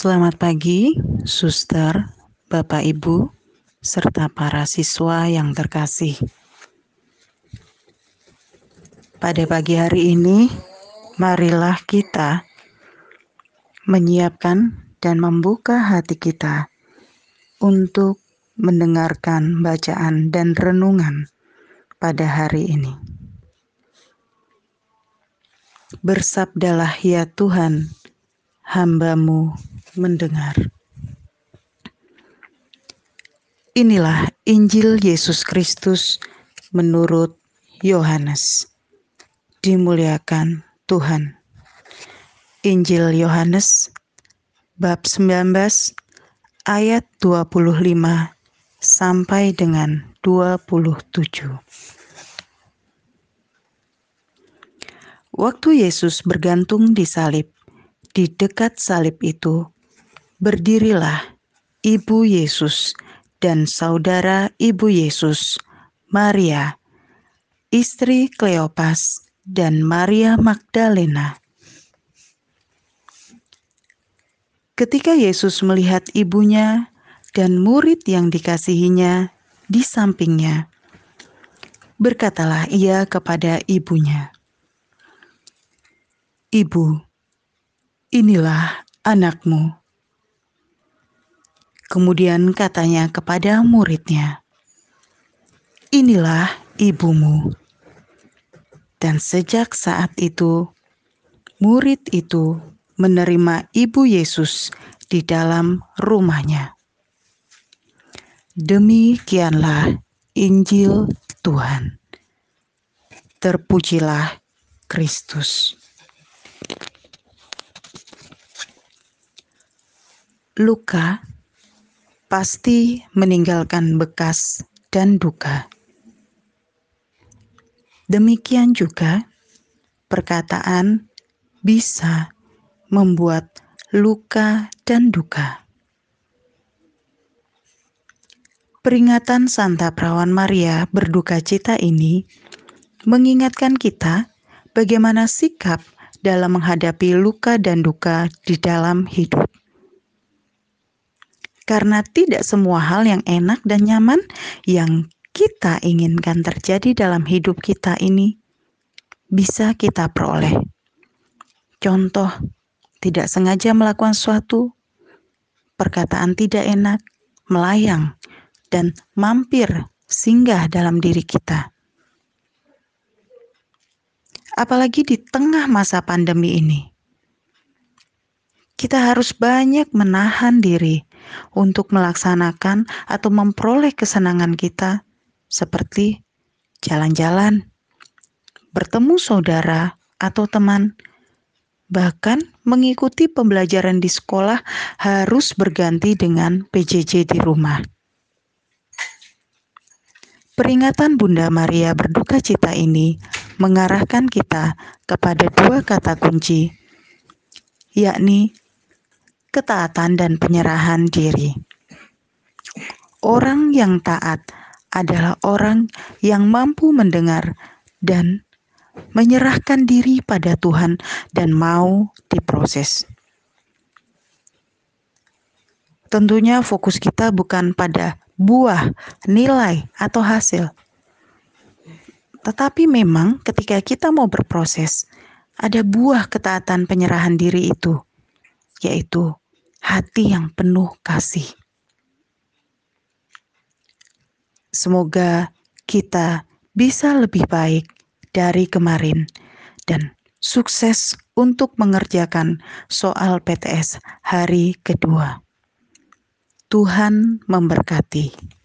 Selamat pagi, suster, bapak, ibu, serta para siswa yang terkasih. Pada pagi hari ini, marilah kita menyiapkan dan membuka hati kita untuk mendengarkan bacaan dan renungan pada hari ini. Bersabdalah ya Tuhan, hambamu mendengar. Inilah Injil Yesus Kristus menurut Yohanes. Dimuliakan Tuhan. Injil Yohanes bab 19 ayat 25 sampai dengan 27. Waktu Yesus bergantung di salib, di dekat salib itu, berdirilah ibu Yesus dan saudara ibu Yesus, Maria, istri Kleopas, dan Maria Magdalena. Ketika Yesus melihat ibunya dan murid yang dikasihinya di sampingnya, berkatalah ia kepada ibunya, "Ibu, inilah anakmu." Kemudian katanya kepada muridnya, "Inilah ibumu." Dan sejak saat itu, murid itu menerima ibu Yesus di dalam rumahnya. Demikianlah Injil Tuhan. Terpujilah Kristus. Luka pasti meninggalkan bekas dan duka. Demikian juga, perkataan bisa membuat luka dan duka. Peringatan Santa Perawan Maria berduka cita ini mengingatkan kita bagaimana sikap dalam menghadapi luka dan duka di dalam hidup karena tidak semua hal yang enak dan nyaman yang kita inginkan terjadi dalam hidup kita ini bisa kita peroleh. Contoh, tidak sengaja melakukan suatu perkataan tidak enak, melayang, dan mampir singgah dalam diri kita. Apalagi di tengah masa pandemi ini, kita harus banyak menahan diri untuk melaksanakan atau memperoleh kesenangan kita, seperti jalan-jalan, bertemu saudara atau teman, bahkan mengikuti pembelajaran di sekolah harus berganti dengan PJJ di rumah. Peringatan Bunda Maria berduka cita ini mengarahkan kita kepada dua kata kunci, yakni ketaatan dan penyerahan diri. Orang yang taat adalah orang yang mampu mendengar dan menyerahkan diri pada Tuhan dan mau diproses. Tentunya fokus kita bukan pada buah, nilai, atau hasil. Tetapi memang ketika kita mau berproses, ada buah ketaatan penyerahan diri itu, yaitu hati yang penuh kasih. Semoga kita bisa lebih baik dari kemarin dan sukses untuk mengerjakan soal PTS hari kedua. Tuhan memberkati.